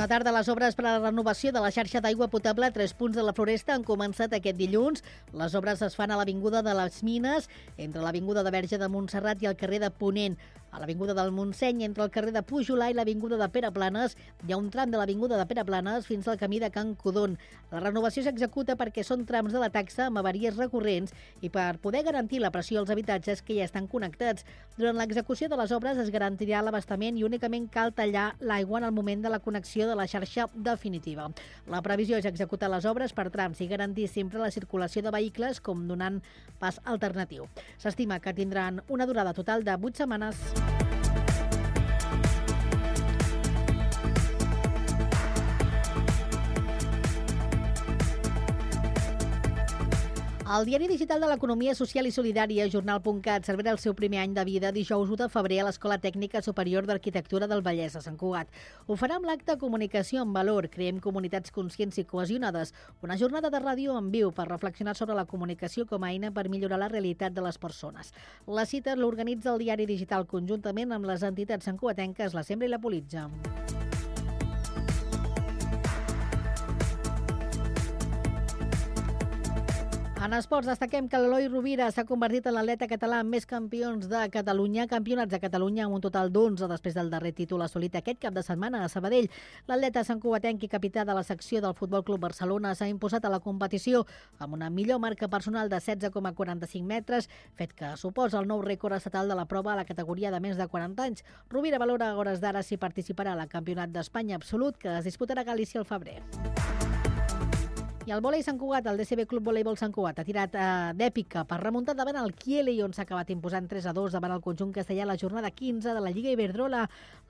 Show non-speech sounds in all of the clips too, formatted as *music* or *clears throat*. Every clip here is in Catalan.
Bona tarda. Les obres per a la renovació de la xarxa d'aigua potable a tres punts de la Floresta han començat aquest dilluns. Les obres es fan a l'Avinguda de les Mines, entre l'Avinguda de Verge de Montserrat i el carrer de Ponent. A l'Avinguda del Montseny, entre el carrer de Pujolà i l'Avinguda de Pere Planes, hi ha un tram de l'Avinguda de Pere Planes fins al camí de Can Codon. La renovació s'executa perquè són trams de la taxa amb avaries recurrents i per poder garantir la pressió als habitatges que ja estan connectats. Durant l'execució de les obres es garantirà l'abastament i únicament cal tallar l'aigua en el moment de la connexió de la xarxa definitiva. La previsió és executar les obres per trams i garantir sempre la circulació de vehicles com donant pas alternatiu. S'estima que tindran una durada total de 8 setmanes. El diari digital de l'Economia Social i Solidària, Jornal.cat, celebra el seu primer any de vida dijous 1 de febrer a l'Escola Tècnica Superior d'Arquitectura del Vallès, a Sant Cugat. Ho farà amb l'acte Comunicació amb Valor, Creem Comunitats Conscients i Cohesionades, una jornada de ràdio en viu per reflexionar sobre la comunicació com a eina per millorar la realitat de les persones. La cita l'organitza el diari digital conjuntament amb les entitats santcuatenques La Sembra i la Politja. En esports destaquem que l'Eloi Rovira s'ha convertit en l'atleta català amb més campions de Catalunya, campionats de Catalunya amb un total d'11 després del darrer títol assolit aquest cap de setmana a Sabadell. L'atleta Sant Cugatenc i capità de la secció del Futbol Club Barcelona s'ha imposat a la competició amb una millor marca personal de 16,45 metres, fet que suposa el nou rècord estatal de la prova a la categoria de més de 40 anys. Rovira valora a hores d'ara si participarà a la Campionat d'Espanya Absolut que es disputarà a Galícia al febrer. I el vòlei Sant Cugat, el DCB Club Voleibol Sant Cugat, ha tirat eh, d'èpica per remuntar davant el Kieli, on s'ha acabat imposant 3 a 2 davant el conjunt castellà la jornada 15 de la Lliga Iberdrola.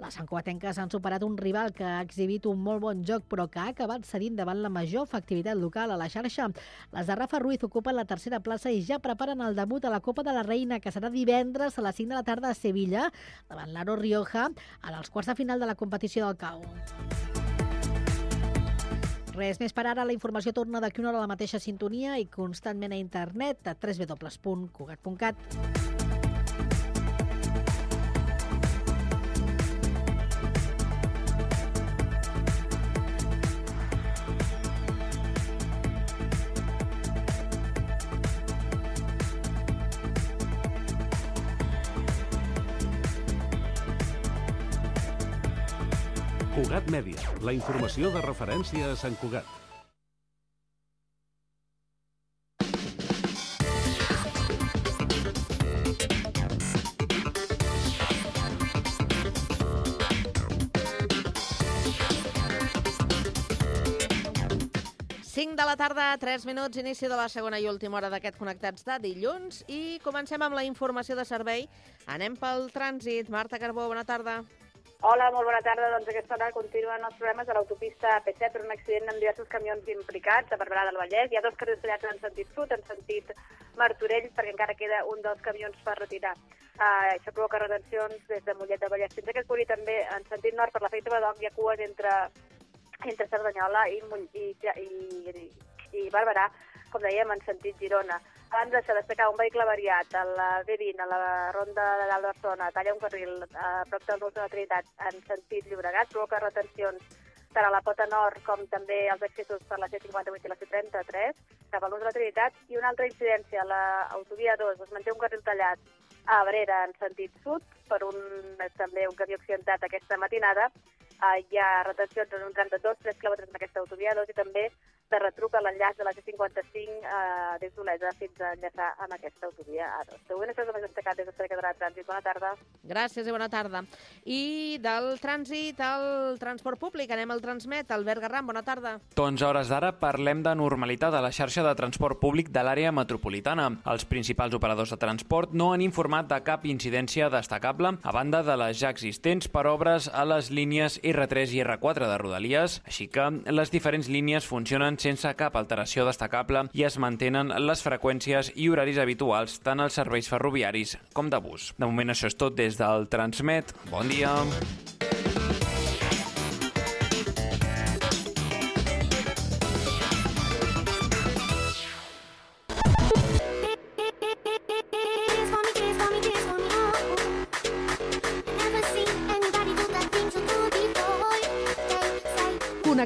Les Sant Cugatenques han superat un rival que ha exhibit un molt bon joc, però que ha acabat cedint davant la major efectivitat local a la xarxa. Les de Rafa Ruiz ocupen la tercera plaça i ja preparen el debut a la Copa de la Reina, que serà divendres a les 5 de la tarda a Sevilla, davant l'Aro Rioja, a els quarts de final de la competició del CAU. Res més per ara, la informació torna d'aquí una hora a la mateixa sintonia i constantment a internet a www.cugat.cat. Mèdia, la informació de referència a Sant Cugat. De la tarda, 3 minuts, inici de la segona i última hora d'aquest Connectats de dilluns i comencem amb la informació de servei. Anem pel trànsit. Marta Carbó, bona tarda. Hola, molt bona tarda. Doncs aquesta hora continuen els problemes de l'autopista AP7 per un accident amb diversos camions implicats a Barberà del Vallès. Hi ha dos carrils tallats en sentit sud, en sentit Martorell, perquè encara queda un dels camions per retirar. Uh, això provoca retencions des de Mollet de Vallès fins a Caspuri, també en sentit nord per la Feita Badoc hi ha cues entre, entre Cerdanyola i, Moll i, i, i, i Barberà, com dèiem, en sentit Girona. Abans d'això, destacar un vehicle variat a la B20, a la ronda de dalt de Barcelona, talla un carril a prop del nus de la Trinitat en sentit Llobregat, provoca retencions tant a la pota nord com també als accessos per la C58 i la C33 cap a l'ús de la Trinitat. I una altra incidència a l'autovia 2 es manté un carril tallat a Abrera en sentit sud per un, també un camió accidentat aquesta matinada uh, hi ha retencions en un tram de 2-3 km en aquesta autovia 2 i també de retruc a l'enllaç de la C55 eh, des d'Olesa fins a enllaçar amb aquesta autovia A2. Següent, això és el més destacat des de Cerca de Trànsit. Bona tarda. Gràcies i bona tarda. I del trànsit al transport públic, anem al Transmet. Albert Garram, bona tarda. Doncs a hores d'ara parlem de normalitat a la xarxa de transport públic de l'àrea metropolitana. Els principals operadors de transport no han informat de cap incidència destacable a banda de les ja existents per obres a les línies R3 i R4 de Rodalies, així que les diferents línies funcionen sense cap alteració destacable i es mantenen les freqüències i horaris habituals tant als serveis ferroviaris com de bus. De moment això és tot des del Transmet. Bon dia!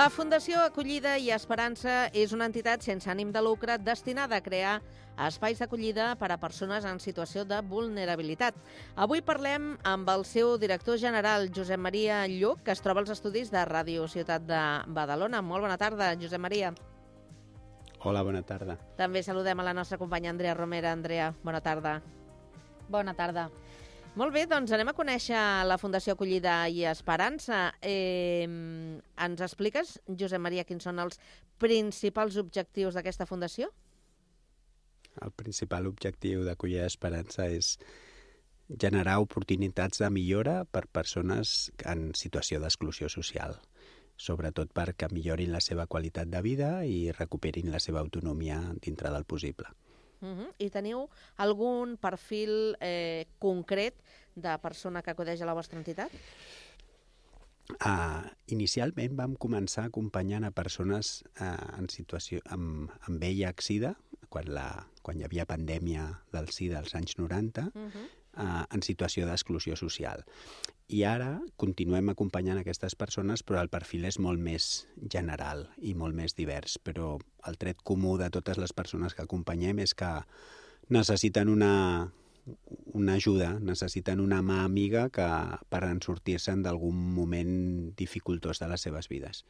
La Fundació Acollida i Esperança és una entitat sense ànim de lucre destinada a crear espais d'acollida per a persones en situació de vulnerabilitat. Avui parlem amb el seu director general, Josep Maria Lluc, que es troba als estudis de Ràdio Ciutat de Badalona. Molt bona tarda, Josep Maria. Hola, bona tarda. També saludem a la nostra companya Andrea Romera. Andrea, bona tarda. Bona tarda. Molt bé, doncs anem a conèixer la Fundació Acollida i Esperança. Eh, ens expliques, Josep Maria, quins són els principals objectius d'aquesta fundació? El principal objectiu d'Acollida Esperança és generar oportunitats de millora per persones en situació d'exclusió social, sobretot perquè millorin la seva qualitat de vida i recuperin la seva autonomia dintre del possible. Uh -huh. I teniu algun perfil eh, concret de persona que acudeix a la vostra entitat? Uh, inicialment vam començar acompanyant a persones uh, en situació amb, amb VIH-Sida, quan, la, quan hi havia pandèmia del SIDA als anys 90, uh -huh. Uh, en situació d'exclusió social. I ara continuem acompanyant aquestes persones, però el perfil és molt més general i molt més divers. Però el tret comú de totes les persones que acompanyem és que necessiten una, una ajuda, necessiten una mà amiga que, per en sortir-se'n d'algun moment dificultós de les seves vides.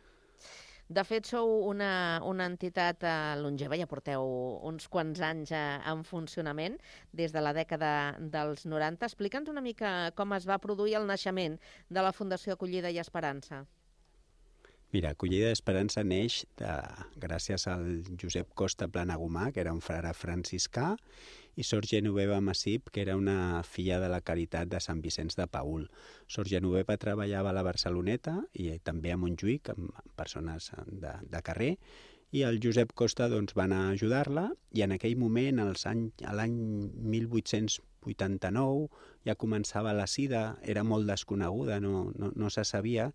De fet, sou una, una entitat eh, longeva, ja porteu uns quants anys eh, en funcionament, des de la dècada dels 90. Explica'ns una mica com es va produir el naixement de la Fundació Acollida i Esperança. Mira, Acollida d'Esperança neix de, gràcies al Josep Costa Planagumà, que era un frare franciscà, i Sor Genoveva Massip, que era una filla de la Caritat de Sant Vicenç de Paul. Sor Genoveva treballava a la Barceloneta i també a Montjuïc, amb persones de, de carrer, i el Josep Costa doncs, va anar a ajudar-la i en aquell moment, any, a l'any 1889, ja començava la sida, era molt desconeguda, no, no, no se sabia,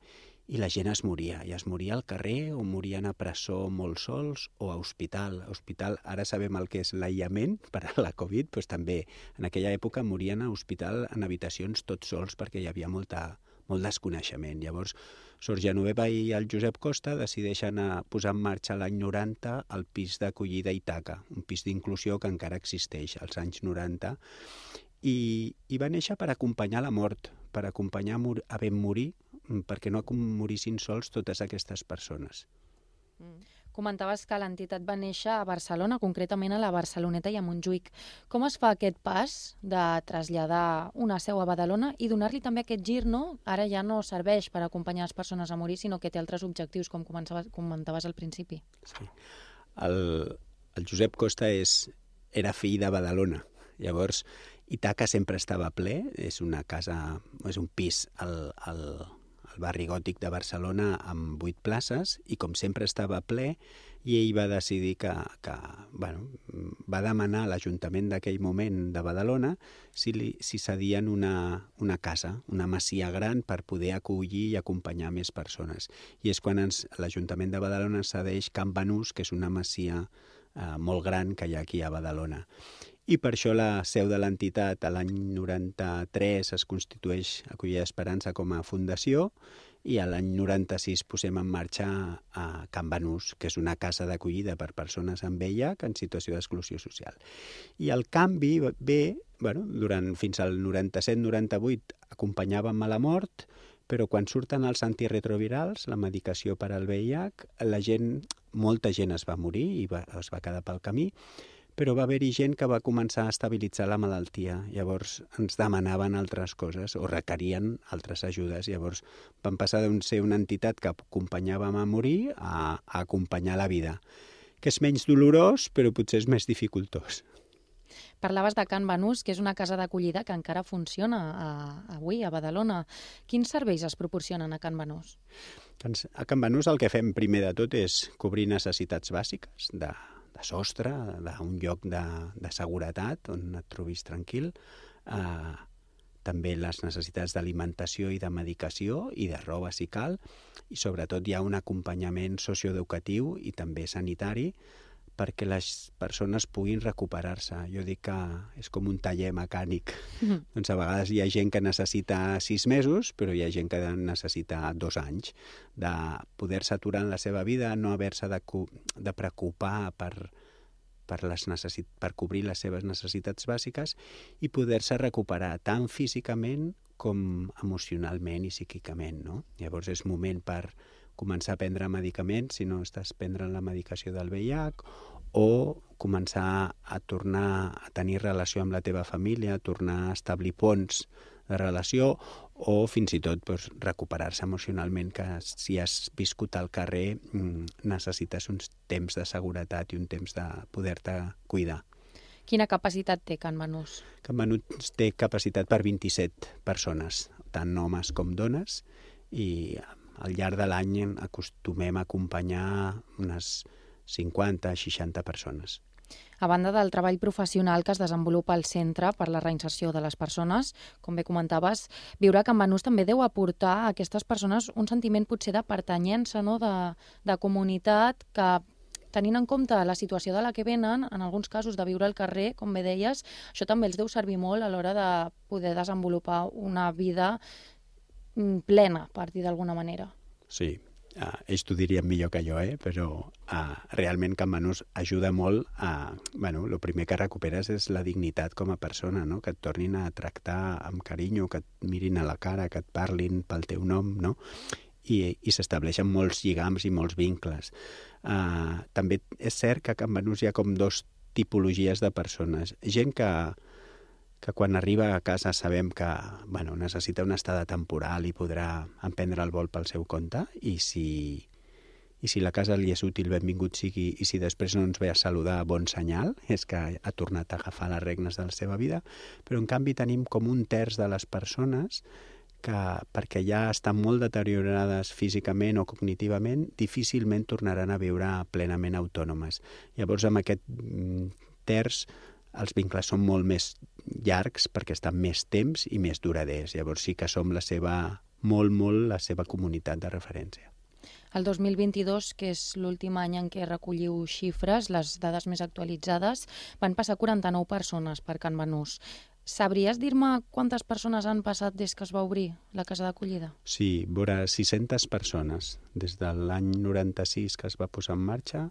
i la gent es moria, i es moria al carrer o morien a presó molt sols o a hospital. A hospital, ara sabem el que és l'aïllament per a la Covid, doncs també en aquella època morien a hospital en habitacions tots sols perquè hi havia molta, molt desconeixement. Llavors, Sor Genoveva i el Josep Costa decideixen a posar en marxa l'any 90 el pis d'acollida Itaca, un pis d'inclusió que encara existeix als anys 90, i, i va néixer per acompanyar la mort, per acompanyar a ben morir, perquè no morissin sols totes aquestes persones. Mm. Comentaves que l'entitat va néixer a Barcelona, concretament a la Barceloneta i a Montjuïc. Com es fa aquest pas de traslladar una seu a Badalona i donar-li també aquest gir, no? Ara ja no serveix per acompanyar les persones a morir, sinó que té altres objectius, com comentaves al principi. Sí. El, el Josep Costa és, era fill de Badalona. Llavors, Itaca sempre estava ple, és una casa, és un pis al, al, al barri gòtic de Barcelona amb vuit places i com sempre estava ple i ell va decidir que, que bueno, va demanar a l'Ajuntament d'aquell moment de Badalona si, li, si cedien una, una casa, una masia gran per poder acollir i acompanyar més persones. I és quan l'Ajuntament de Badalona cedeix Can Banús, que és una masia eh, molt gran que hi ha aquí a Badalona i per això la seu de l'entitat a l'any 93 es constitueix Acollida Esperança com a fundació i a l'any 96 posem en marxa a Can Banús, que és una casa d'acollida per persones amb VIH en situació d'exclusió social. I el canvi ve, bueno, durant fins al 97-98 acompanyàvem a la mort, però quan surten els antiretrovirals, la medicació per al VIH, la gent, molta gent es va morir i va, es va quedar pel camí, però va haver-hi gent que va començar a estabilitzar la malaltia. Llavors ens demanaven altres coses o requerien altres ajudes. Llavors vam passar d'un ser una entitat que acompanyàvem a morir a, a acompanyar la vida, que és menys dolorós, però potser és més dificultós. Parlaves de Can Banús, que és una casa d'acollida que encara funciona a, avui a Badalona. Quins serveis es proporcionen a Can Banús? Doncs a Can Banús el que fem primer de tot és cobrir necessitats bàsiques de, de sostre, d'un lloc de, de seguretat on et trobis tranquil, eh, també les necessitats d'alimentació i de medicació i de roba si cal, i sobretot hi ha un acompanyament socioeducatiu i també sanitari perquè les persones puguin recuperar-se. Jo dic que és com un taller mecànic. Mm -hmm. Doncs a vegades hi ha gent que necessita sis mesos, però hi ha gent que necessita dos anys de poder-se aturar en la seva vida, no haver-se de, de preocupar per, per, les necessit per cobrir les seves necessitats bàsiques i poder-se recuperar tant físicament com emocionalment i psíquicament. No? Llavors és moment per començar a prendre medicaments si no estàs prendre la medicació del VIH o començar a tornar a tenir relació amb la teva família, tornar a establir ponts de relació o fins i tot doncs, recuperar-se emocionalment, que si has viscut al carrer mm, necessites uns temps de seguretat i un temps de poder-te cuidar. Quina capacitat té Can Manús? Can Manús té capacitat per 27 persones, tant homes com dones, i al llarg de l'any acostumem a acompanyar unes 50-60 persones. A banda del treball professional que es desenvolupa al centre per la reinserció de les persones, com bé comentaves, viure a Can Banús també deu aportar a aquestes persones un sentiment potser de pertanyença, no? de, de comunitat, que tenint en compte la situació de la que venen, en alguns casos de viure al carrer, com bé deies, això també els deu servir molt a l'hora de poder desenvolupar una vida plena, per dir d'alguna manera. Sí, uh, ells t'ho dirien millor que jo, eh? però uh, realment Can Manús ajuda molt a... Bueno, el primer que recuperes és la dignitat com a persona, no? que et tornin a tractar amb carinyo, que et mirin a la cara, que et parlin pel teu nom, no? i, i s'estableixen molts lligams i molts vincles. Uh, també és cert que a Can Banús hi ha com dos tipologies de persones. Gent que, que quan arriba a casa sabem que bueno, necessita una estada temporal i podrà emprendre el vol pel seu compte i si, i si la casa li és útil, benvingut sigui, i si després no ens ve a saludar, bon senyal, és que ha tornat a agafar les regnes de la seva vida, però en canvi tenim com un terç de les persones que, perquè ja estan molt deteriorades físicament o cognitivament, difícilment tornaran a viure plenament autònomes. Llavors, amb aquest mm, terç, els vincles són molt més llargs perquè estan més temps i més duraders. Llavors sí que som la seva, molt, molt la seva comunitat de referència. El 2022, que és l'últim any en què recolliu xifres, les dades més actualitzades, van passar 49 persones per Can Banús. Sabries dir-me quantes persones han passat des que es va obrir la casa d'acollida? Sí, vora 600 persones. Des de l'any 96 que es va posar en marxa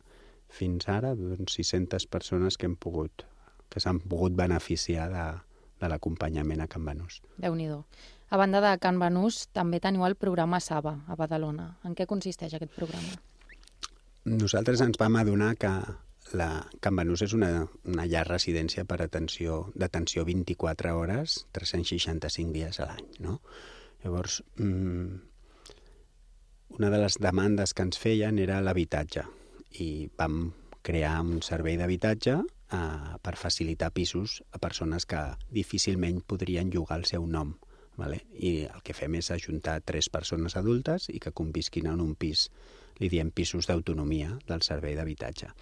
fins ara, doncs 600 persones que hem pogut que s'han pogut beneficiar de, de l'acompanyament a Can Banús. déu nhi A banda de Can Banús, també teniu el programa Saba, a Badalona. En què consisteix aquest programa? Nosaltres ens vam adonar que la Can Banús és una, una llar residència per atenció d'atenció 24 hores, 365 dies a l'any, no? Llavors, mmm, una de les demandes que ens feien era l'habitatge i vam crear un servei d'habitatge eh, per facilitar pisos a persones que difícilment podrien llogar el seu nom. Vale? I el que fem és ajuntar tres persones adultes i que convisquin en un pis, li diem pisos d'autonomia del servei d'habitatge.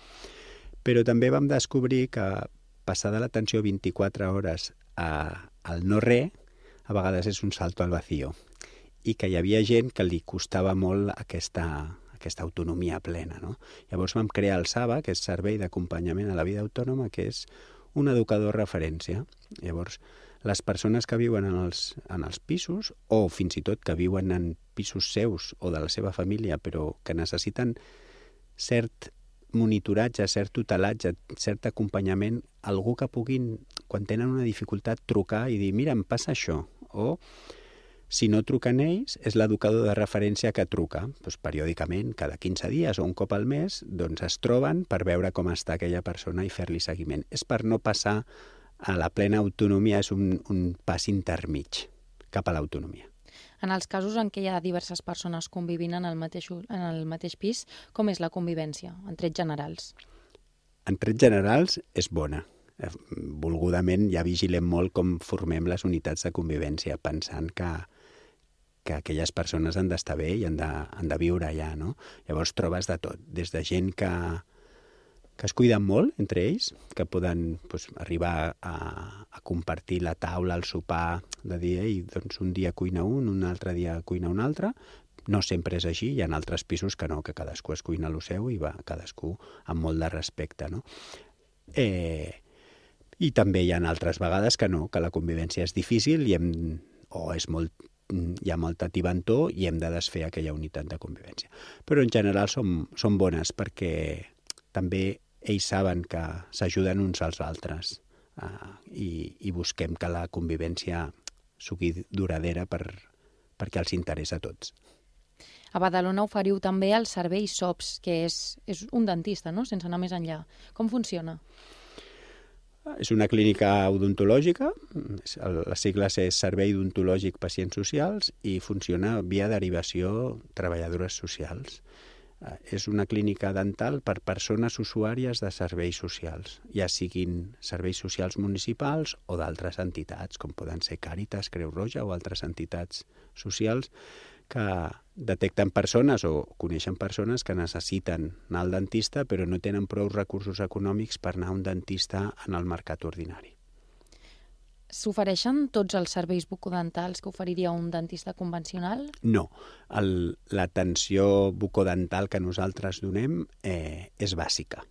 Però també vam descobrir que passar de l'atenció 24 hores a, al no-re a vegades és un salto al vacío i que hi havia gent que li costava molt aquesta, aquesta autonomia plena. No? Llavors vam crear el SABA, que és Servei d'Acompanyament a la Vida Autònoma, que és un educador referència. Llavors, les persones que viuen en els, en els pisos, o fins i tot que viuen en pisos seus o de la seva família, però que necessiten cert monitoratge, cert tutelatge, cert acompanyament, algú que puguin, quan tenen una dificultat, trucar i dir, mira, em passa això, o Si no truquen ells, és l'educador de referència que truca. Doncs periòdicament, cada 15 dies o un cop al mes, doncs es troben per veure com està aquella persona i fer-li seguiment. És per no passar a la plena autonomia, és un, un pas intermig cap a l'autonomia. En els casos en què hi ha diverses persones convivint en el mateix, en el mateix pis, com és la convivència, en trets generals? En trets generals és bona. Eh, volgudament ja vigilem molt com formem les unitats de convivència, pensant que, que aquelles persones han d'estar bé i han de, han de viure allà, no? Llavors trobes de tot, des de gent que, que es cuiden molt entre ells, que poden pues, arribar a, a compartir la taula, el sopar, de dir, ei, doncs un dia cuina un, un altre dia cuina un altre, no sempre és així, hi ha altres pisos que no, que cadascú es cuina el seu i va cadascú amb molt de respecte, no? Eh, I també hi ha altres vegades que no, que la convivència és difícil i hem, o és molt hi ha molta tibantor i hem de desfer aquella unitat de convivència. Però en general som, són bones perquè també ells saben que s'ajuden uns als altres uh, i, i busquem que la convivència sigui duradera per, perquè els interessa a tots. A Badalona oferiu també el servei SOPS, que és, és un dentista, no? sense anar més enllà. Com funciona? És una clínica odontològica, les sigles és Servei Odontològic Pacients Socials i funciona via derivació treballadores socials. Eh, és una clínica dental per persones usuàries de serveis socials, ja siguin serveis socials municipals o d'altres entitats, com poden ser Càritas, Creu Roja o altres entitats socials que detecten persones o coneixen persones que necessiten anar al dentista però no tenen prou recursos econòmics per anar a un dentista en el mercat ordinari. S'ofereixen tots els serveis bucodentals que oferiria un dentista convencional? No. L'atenció bucodental que nosaltres donem eh, és bàsica.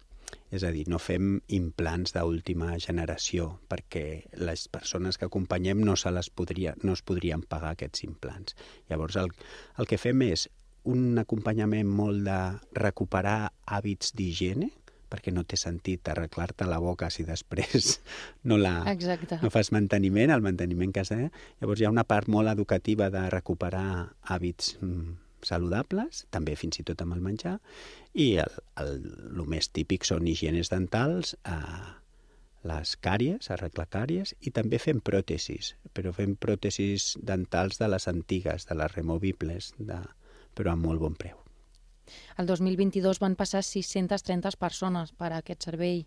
És a dir, no fem implants d'última generació perquè les persones que acompanyem no, se les podria, no es podrien pagar aquests implants. Llavors, el, el que fem és un acompanyament molt de recuperar hàbits d'higiene, perquè no té sentit arreglar-te la boca si després *laughs* no, la, Exacte. no fas manteniment, el manteniment que has de... Llavors hi ha una part molt educativa de recuperar hàbits mm, saludables, també fins i tot amb el menjar, i el, el, el més típic són higienes dentals, eh, les càries, arreglar càries, i també fem pròtesis, però fem pròtesis dentals de les antigues, de les removibles, de, però amb molt bon preu. El 2022 van passar 630 persones per a aquest servei.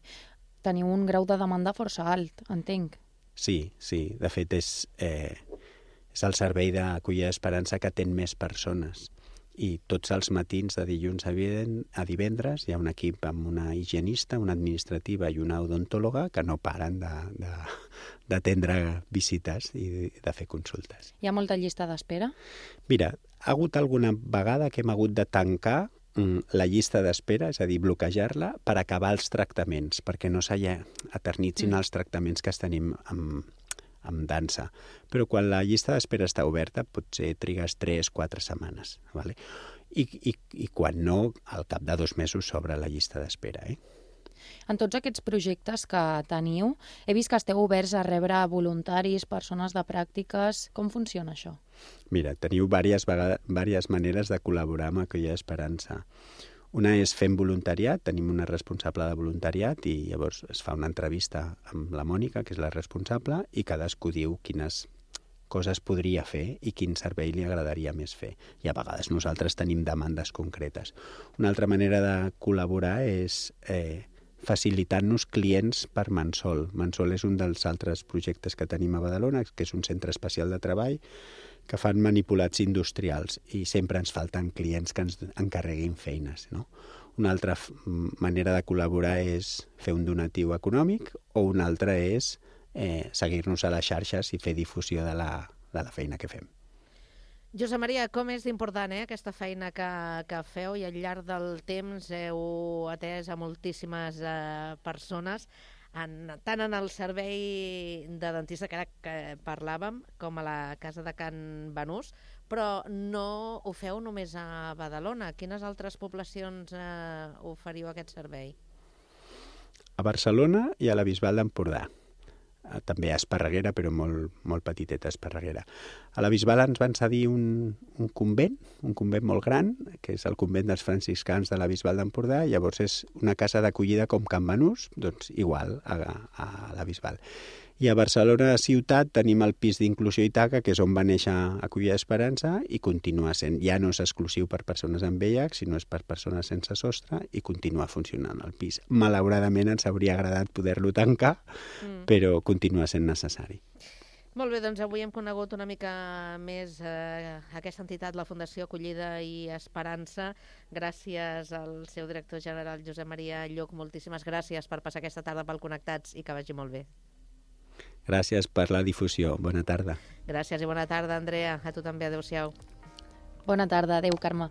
Teniu un grau de demanda força alt, entenc. Sí, sí. De fet, és, eh, és el servei d'acollida d'esperança que atén més persones. I tots els matins de dilluns a divendres hi ha un equip amb una higienista, una administrativa i una odontòloga que no paren d'atendre visites i de fer consultes. Hi ha molta llista d'espera? Mira, ha hagut alguna vegada que hem hagut de tancar mm, la llista d'espera, és a dir, bloquejar-la per acabar els tractaments, perquè no s'eternitzin mm. els tractaments que es tenim amb, amb dansa. Però quan la llista d'espera està oberta, potser trigues 3-4 setmanes. Vale? I, i, I quan no, al cap de dos mesos s'obre la llista d'espera. Eh? En tots aquests projectes que teniu, he vist que esteu oberts a rebre voluntaris, persones de pràctiques. Com funciona això? Mira, teniu diverses, diverses maneres de col·laborar amb aquella esperança. Una és fent voluntariat, tenim una responsable de voluntariat i llavors es fa una entrevista amb la Mònica, que és la responsable, i cadascú diu quines coses podria fer i quin servei li agradaria més fer. I a vegades nosaltres tenim demandes concretes. Una altra manera de col·laborar és eh, facilitant-nos clients per Mansol. Mansol és un dels altres projectes que tenim a Badalona, que és un centre especial de treball que fan manipulats industrials i sempre ens falten clients que ens encarreguin feines. No? Una altra manera de col·laborar és fer un donatiu econòmic o una altra és eh, seguir-nos a les xarxes i fer difusió de la, de la feina que fem. Josep Maria, com és important eh, aquesta feina que, que feu i al llarg del temps heu atès a moltíssimes eh, persones, en, tant en el servei de dentista que ara que parlàvem, com a la casa de Can Benús, però no ho feu només a Badalona. Quines altres poblacions eh, oferiu aquest servei? A Barcelona i a la Bisbal d'Empordà. Eh, també esparreguera, però molt, molt petiteta esparreguera. A la Bisbal ens van cedir un, un convent, un convent molt gran, que és el convent dels franciscans de la Bisbal d'Empordà, llavors és una casa d'acollida com Can Banús, doncs igual a, a la Bisbal. I a Barcelona ciutat tenim el pis d'inclusió Itaca, que és on va néixer Acollida Esperança, i continua sent, ja no és exclusiu per persones amb VIH, sinó és per persones sense sostre, i continua funcionant el pis. Malauradament ens hauria agradat poder-lo tancar, mm. però continua sent necessari. Molt bé, doncs avui hem conegut una mica més eh, aquesta entitat, la Fundació Acollida i Esperança. Gràcies al seu director general, Josep Maria Lluc. Moltíssimes gràcies per passar aquesta tarda pel Connectats i que vagi molt bé. Gràcies per la difusió. Bona tarda. Gràcies i bona tarda, Andrea. A tu també. Adéu-siau. Bona tarda. Adéu, Carme.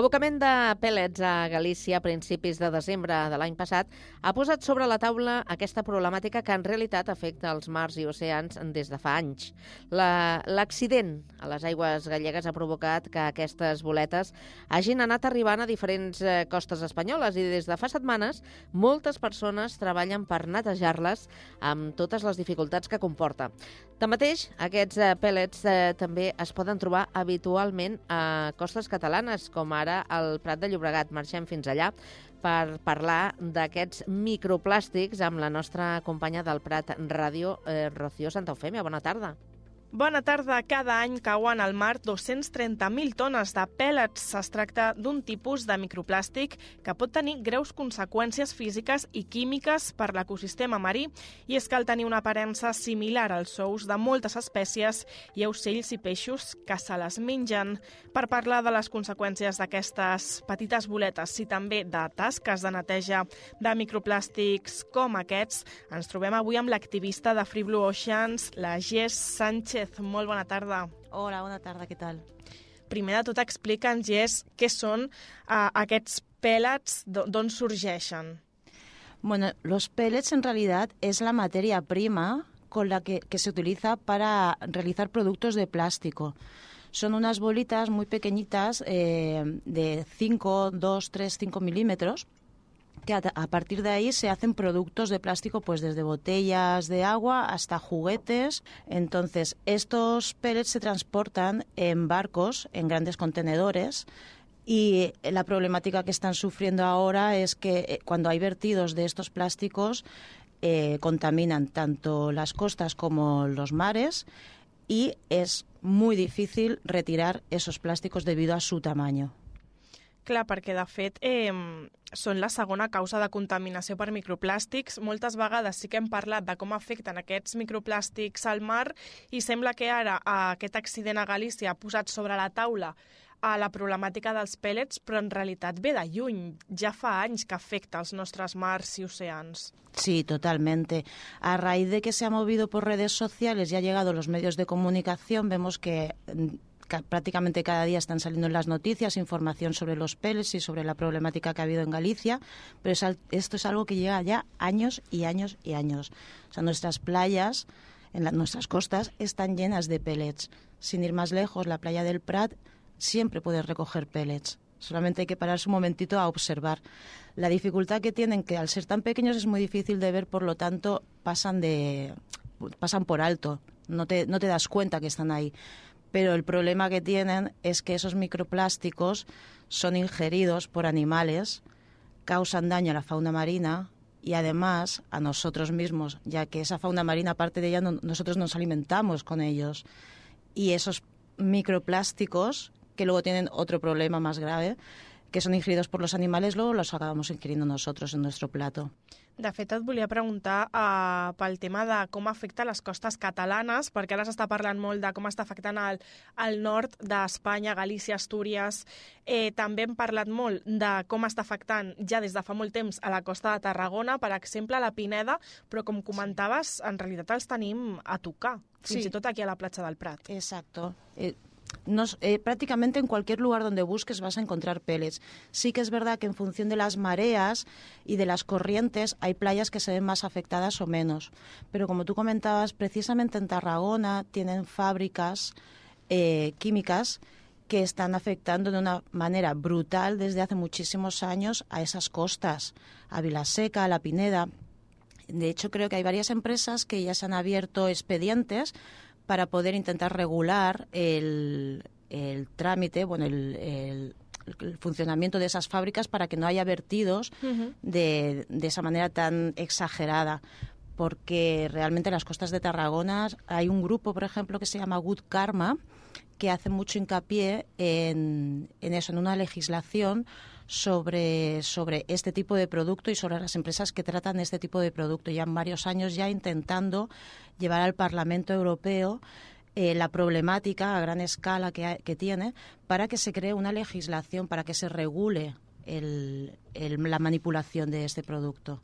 L'abocament de pèl·lets a Galícia a principis de desembre de l'any passat ha posat sobre la taula aquesta problemàtica que en realitat afecta els mars i oceans des de fa anys. L'accident la, a les aigües gallegues ha provocat que aquestes boletes hagin anat arribant a diferents eh, costes espanyoles i des de fa setmanes moltes persones treballen per netejar-les amb totes les dificultats que comporta. Tanmateix, aquests eh, pèl·lets eh, també es poden trobar habitualment a costes catalanes, com ara al Prat de Llobregat. Marxem fins allà per parlar d'aquests microplàstics amb la nostra companya del Prat Ràdio, eh, Rocío Santa Eufèmia. Bona tarda. Bona tarda. Cada any cauen al mar 230.000 tones de pèl·lets. Es tracta d'un tipus de microplàstic que pot tenir greus conseqüències físiques i químiques per l'ecosistema marí i és cal tenir una aparença similar als ous de moltes espècies i ocells i peixos que se les mengen. Per parlar de les conseqüències d'aquestes petites boletes i també de tasques de neteja de microplàstics com aquests, ens trobem avui amb l'activista de Free Blue Oceans, la Jess Sánchez Sánchez, molt bona tarda. Hola, bona tarda, què tal? Primer de tot, explica'ns, Jess, què són uh, aquests pellets, d'on sorgeixen? Bueno, los pellets en realidad es la materia prima con la que, que se utiliza para realizar productos de plástico. Son unas bolitas muy pequeñitas eh, de 5, 2, 3, 5 milímetros que a, partir de ahí se hacen productos de plástico, pues desde botellas de agua hasta juguetes. Entonces, estos pellets se transportan en barcos, en grandes contenedores. Y la problemática que están sufriendo ahora es que eh, cuando hay vertidos de estos plásticos, eh, contaminan tanto las costas como los mares y es muy difícil retirar esos plásticos debido a su tamaño. Clar, perquè de fet eh, són la segona causa de contaminació per microplàstics. Moltes vegades sí que hem parlat de com afecten aquests microplàstics al mar i sembla que ara aquest accident a Galícia ha posat sobre la taula a la problemàtica dels pèl·lets, però en realitat ve de lluny. Ja fa anys que afecta els nostres mars i oceans. Sí, totalmente. A raíz de que se ha movido por redes sociales y ha llegado los medios de comunicación, vemos que prácticamente cada día están saliendo en las noticias información sobre los pellets y sobre la problemática que ha habido en Galicia, pero es, esto es algo que llega ya años y años y años. O sea, nuestras playas, en la, nuestras costas, están llenas de pellets. Sin ir más lejos, la playa del Prat siempre puede recoger pellets. Solamente hay que pararse un momentito a observar. La dificultad que tienen, que al ser tan pequeños es muy difícil de ver, por lo tanto, pasan de pasan por alto. No te, no te das cuenta que están ahí pero el problema que tienen es que esos microplásticos son ingeridos por animales, causan daño a la fauna marina y además a nosotros mismos, ya que esa fauna marina, aparte de ella, no- nosotros nos alimentamos con ellos. Y esos microplásticos, que luego tienen otro problema más grave, que son ingeridos por los animales, luego los acabamos ingiriendo nosotros en nuestro plato. De fet, et volia preguntar uh, pel tema de com afecta les costes catalanes, perquè ara s'està parlant molt de com està afectant el, el nord d'Espanya, Galícia, Astúries. Eh, també hem parlat molt de com està afectant ja des de fa molt temps a la costa de Tarragona, per exemple, a la Pineda, però com comentaves, en realitat els tenim a tocar, fins Sí. i tot aquí a la platja del Prat. Exacto. Eh, nos- eh, prácticamente en cualquier lugar donde busques vas a encontrar pellets. Sí que es verdad que en función de las mareas y de las corrientes hay playas que se ven más afectadas o menos. Pero como tú comentabas, precisamente en Tarragona tienen fábricas eh, químicas que están afectando de una manera brutal desde hace muchísimos años a esas costas, a Vilaseca, a La Pineda. De hecho, creo que hay varias empresas que ya se han abierto expedientes para poder intentar regular el, el trámite, bueno, el, el- el funcionamiento de esas fábricas para que no haya vertidos de, de esa manera tan exagerada. Porque realmente en las costas de Tarragona hay un grupo, por ejemplo, que se llama Good Karma, que hace mucho hincapié en, en eso, en una legislación sobre, sobre este tipo de producto y sobre las empresas que tratan este tipo de producto. Llevan varios años ya intentando llevar al Parlamento Europeo eh, la problemática a gran escala que, tiene para que se cree una legislación, para que se regule el- la manipulación de este producto.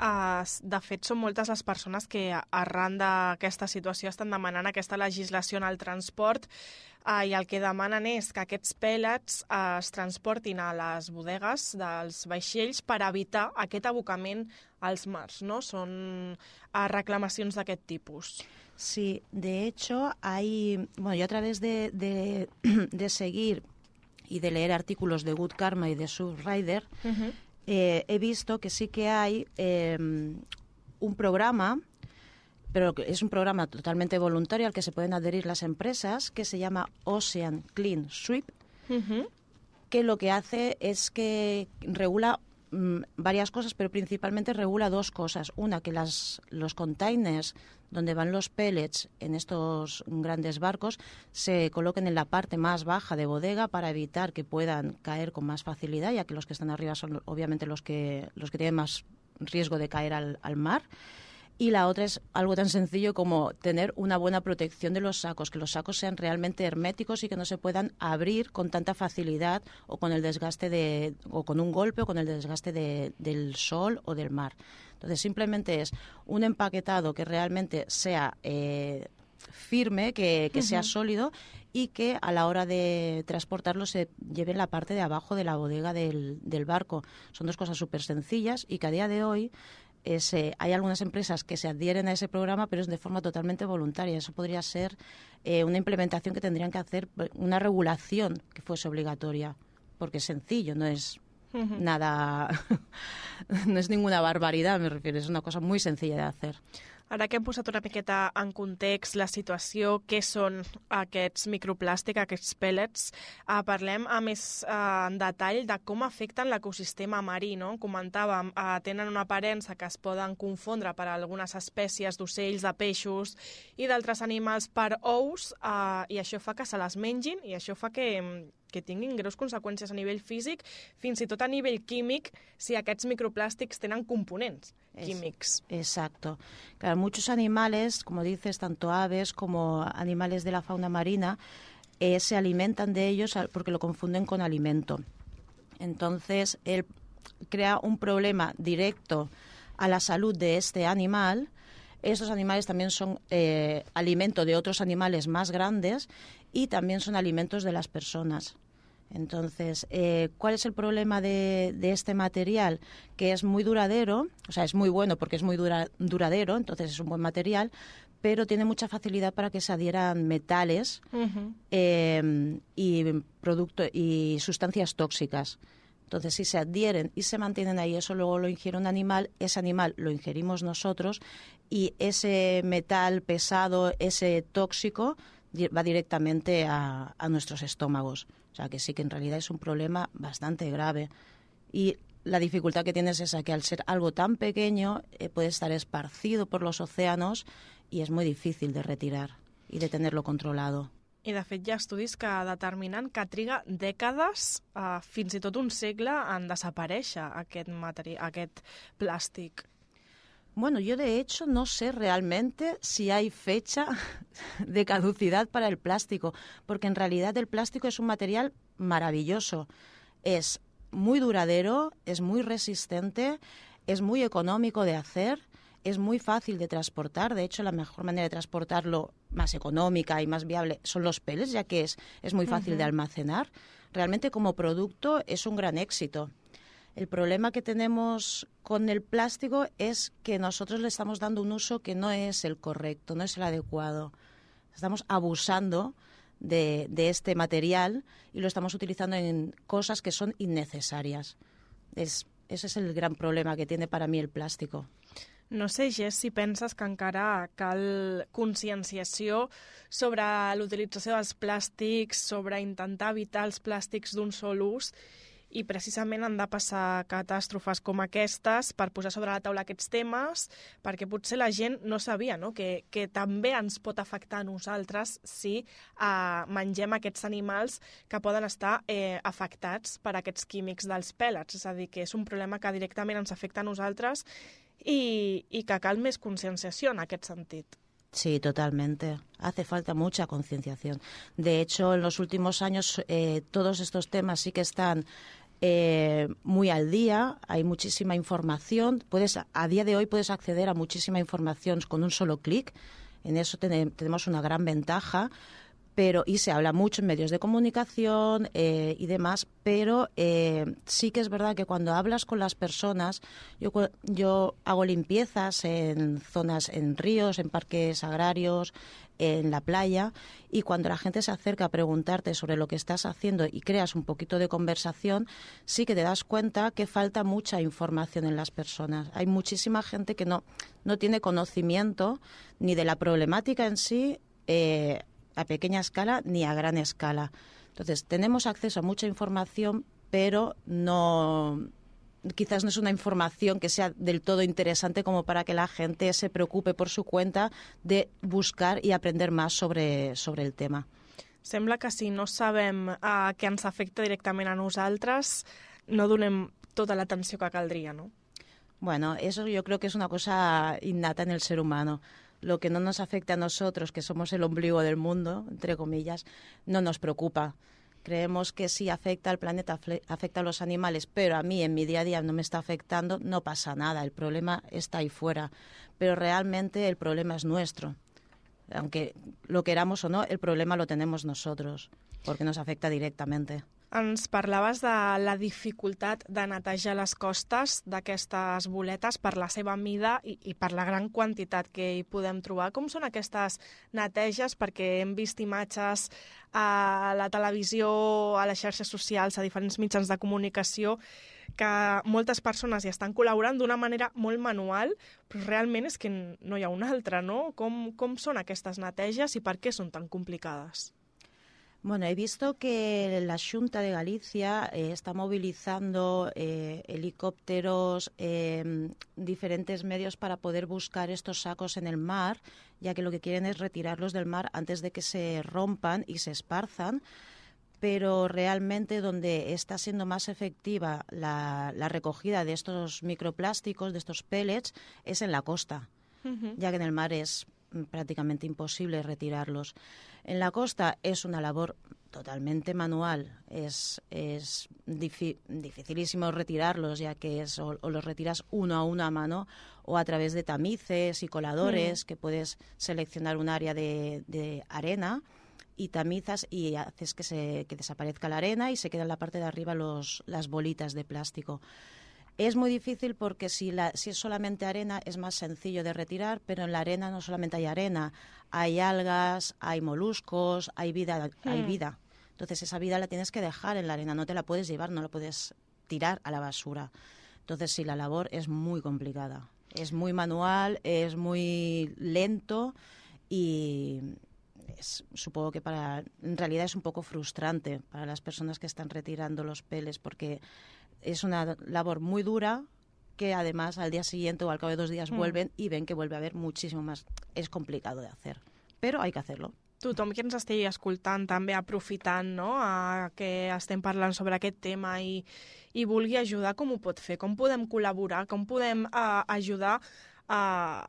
Uh, de fet, són moltes les persones que arran d'aquesta situació estan demanant aquesta legislació en el transport uh, i el que demanen és que aquests pèl·lets uh, es transportin a les bodegues dels vaixells per evitar aquest abocament als mars, no? Són uh, reclamacions d'aquest tipus. Sí, de hecho, hay, bueno, yo a través de, de, *clears throat* de seguir y de leer artículos de Good Karma y de Subrider, eh, he visto que sí que hay eh, un programa, pero es un programa totalmente voluntario al que se pueden adherir las empresas, que se llama Ocean Clean Sweep, que lo que hace es que regula mm, varias cosas, pero principalmente regula dos cosas. Una, que las, los containers donde van los pellets en estos grandes barcos se coloquen en la parte más baja de bodega para evitar que puedan caer con más facilidad, ya que los que están arriba son obviamente los que, los que tienen más riesgo de caer al, al mar. Y la otra es algo tan sencillo como tener una buena protección de los sacos, que los sacos sean realmente herméticos y que no se puedan abrir con tanta facilidad o con el desgaste de, o con un golpe o con el desgaste de- del sol o del mar. Entonces simplemente es un empaquetado que realmente sea eh, firme, que, que sea sólido y que a la hora de transportarlo se lleve en la parte de abajo de la bodega del, del barco. Son dos cosas súper sencillas y que a día de hoy es, eh, hay algunas empresas que se adhieren a ese programa, pero es de forma totalmente voluntaria. Eso podría ser eh, una implementación que tendrían que hacer, eh, una regulación que fuese obligatoria, porque es sencillo, no es nada, *laughs* no es ninguna barbaridad, me refiero, es una cosa muy sencilla de hacer. Ara que hem posat una miqueta en context la situació, què són aquests microplàstic, aquests pellets, eh, parlem a més eh, en detall de com afecten l'ecosistema marí. No? Comentàvem, eh, tenen una aparença que es poden confondre per algunes espècies d'ocells, de peixos i d'altres animals per ous, eh, i això fa que se les mengin i això fa que, que tinguin greus conseqüències a nivell físic, fins i tot a nivell químic, si aquests microplàstics tenen components Es- químics. Exacto. Claro, muchos animales, como dices, tanto aves como animales de la fauna marina, eh, se alimentan de ellos porque lo confunden con alimento. Entonces, él crea un problema directo a la salud de este animal. Estos animales también son eh, alimento de otros animales más grandes y también son alimentos de las personas. Entonces, eh, ¿cuál es el problema de, de este material? Que es muy duradero, o sea, es muy bueno porque es muy dura- duradero, entonces es un buen material, pero tiene mucha facilidad para que se adhieran metales eh, y, producto, y sustancias tóxicas. Entonces, si se adhieren y se mantienen ahí, eso luego lo ingiere un animal, ese animal lo ingerimos nosotros y ese metal pesado, ese tóxico, va directamente a, a nuestros estómagos. O sea, que sí que en realidad es un problema bastante grave. Y la dificultad que tienes es que al ser algo tan pequeño eh, puede estar esparcido por los océanos y es muy difícil de retirar y de tenerlo controlado. I, de fet, hi ha estudis que determinen que triga dècades, eh, fins i tot un segle, en desaparèixer aquest, aquest plàstic. Bueno, yo de hecho no sé realmente si hay fecha *laughs* de caducidad para el plástico, porque en realidad el plástico es un material maravilloso. Es muy duradero, es muy resistente, es muy económico de hacer, es muy fácil de transportar. De hecho, la mejor manera de transportarlo más económica y más viable son los peles, ya que es, es muy fácil de almacenar. Realmente como producto es un gran éxito. El problema que tenemos con el plástico es que nosotros le estamos dando un uso que no es el correcto, no es el adecuado. Estamos abusando de, este material y lo estamos utilizando en cosas que son innecesarias. Es, ese es el gran problema que tiene para mí el plástico. No sé, Jess, si penses que encara cal conscienciació sobre l'utilització dels plàstics, sobre intentar evitar els plàstics d'un sol ús i precisament han de passar catàstrofes com aquestes per posar sobre la taula aquests temes, perquè potser la gent no sabia no? Que, que també ens pot afectar a nosaltres si eh, mengem aquests animals que poden estar eh, afectats per aquests químics dels pèlets. És a dir, que és un problema que directament ens afecta a nosaltres i, i que cal més conscienciació en aquest sentit. Sí, totalmente. Hace falta mucha concienciación. De hecho, en los últimos años eh, todos estos temas sí que están eh, muy al día, hay muchísima información. Puedes, a día de hoy puedes acceder a muchísima información con un solo clic. En eso ten tenemos una gran ventaja pero y se habla mucho en medios de comunicación eh, y demás, pero eh, sí que es verdad que cuando hablas con las personas, yo, yo hago limpiezas en zonas, en ríos, en parques agrarios, en la playa, y cuando la gente se acerca a preguntarte sobre lo que estás haciendo y creas un poquito de conversación, sí que te das cuenta que falta mucha información en las personas. Hay muchísima gente que no, no tiene conocimiento ni de la problemática en sí, eh, a pequeña escala ni a gran escala. Entonces, tenemos acceso a mucha información, pero no quizás no es una información que sea del todo interesante como para que la gente se preocupe por su cuenta de buscar i aprender más sobre, sobre el tema. Sembla que si no sabem uh, què ens afecta directament a nosaltres, no donem tota l'atenció que caldria, no? Bueno, eso yo creo que es una cosa innata en el ser humano. Lo que no nos afecta a nosotros, que somos el ombligo del mundo, entre comillas, no nos preocupa. Creemos que si afecta al planeta, afecta a los animales, pero a mí en mi día a día no me está afectando, no pasa nada, el problema está ahí fuera. Pero realmente el problema es nuestro. Aunque lo queramos o no, el problema lo tenemos nosotros, porque nos afecta directamente. Ens parlaves de la dificultat de netejar les costes d'aquestes boletes per la seva mida i, i per la gran quantitat que hi podem trobar. Com són aquestes neteges? Perquè hem vist imatges a la televisió, a les xarxes socials, a diferents mitjans de comunicació, que moltes persones hi estan col·laborant d'una manera molt manual, però realment és que no hi ha una altra, no? Com, com són aquestes neteges i per què són tan complicades? Bueno, he visto que la Junta de Galicia eh, está movilizando eh, helicópteros, eh, diferentes medios para poder buscar estos sacos en el mar, ya que lo que quieren es retirarlos del mar antes de que se rompan y se esparzan. Pero realmente donde está siendo más efectiva la, la recogida de estos microplásticos, de estos pellets, es en la costa, uh -huh. ya que en el mar es prácticamente imposible retirarlos. En la costa es una labor totalmente manual, es, es dificilísimo retirarlos ya que es o, los retiras uno a uno a mano o a través de tamices y coladores mm. que puedes seleccionar un área de, de arena y tamizas y haces que, se, que desaparezca la arena y se queda en la parte de arriba los, las bolitas de plástico. Es muy difícil porque si, la, si es solamente arena es más sencillo de retirar, pero en la arena no solamente hay arena, hay algas, hay moluscos, hay vida, hay hmm. vida. Entonces esa vida la tienes que dejar en la arena, no te la puedes llevar, no la puedes tirar a la basura. Entonces sí, la labor es muy complicada. Es muy manual, es muy lento y es, supongo que para en realidad es un poco frustrante para las personas que están retirando los peles porque es una labor muy dura que además al día siguiente o al cabo de dos días Mm. vuelven y ven que vuelve a haber muchísimo más. Es complicado de hacer, pero hay que hacerlo. Tothom que ens estigui escoltant també aprofitant no, a que estem parlant sobre aquest tema i, i vulgui ajudar, com ho pot fer? Com podem col·laborar? Com podem uh, ajudar a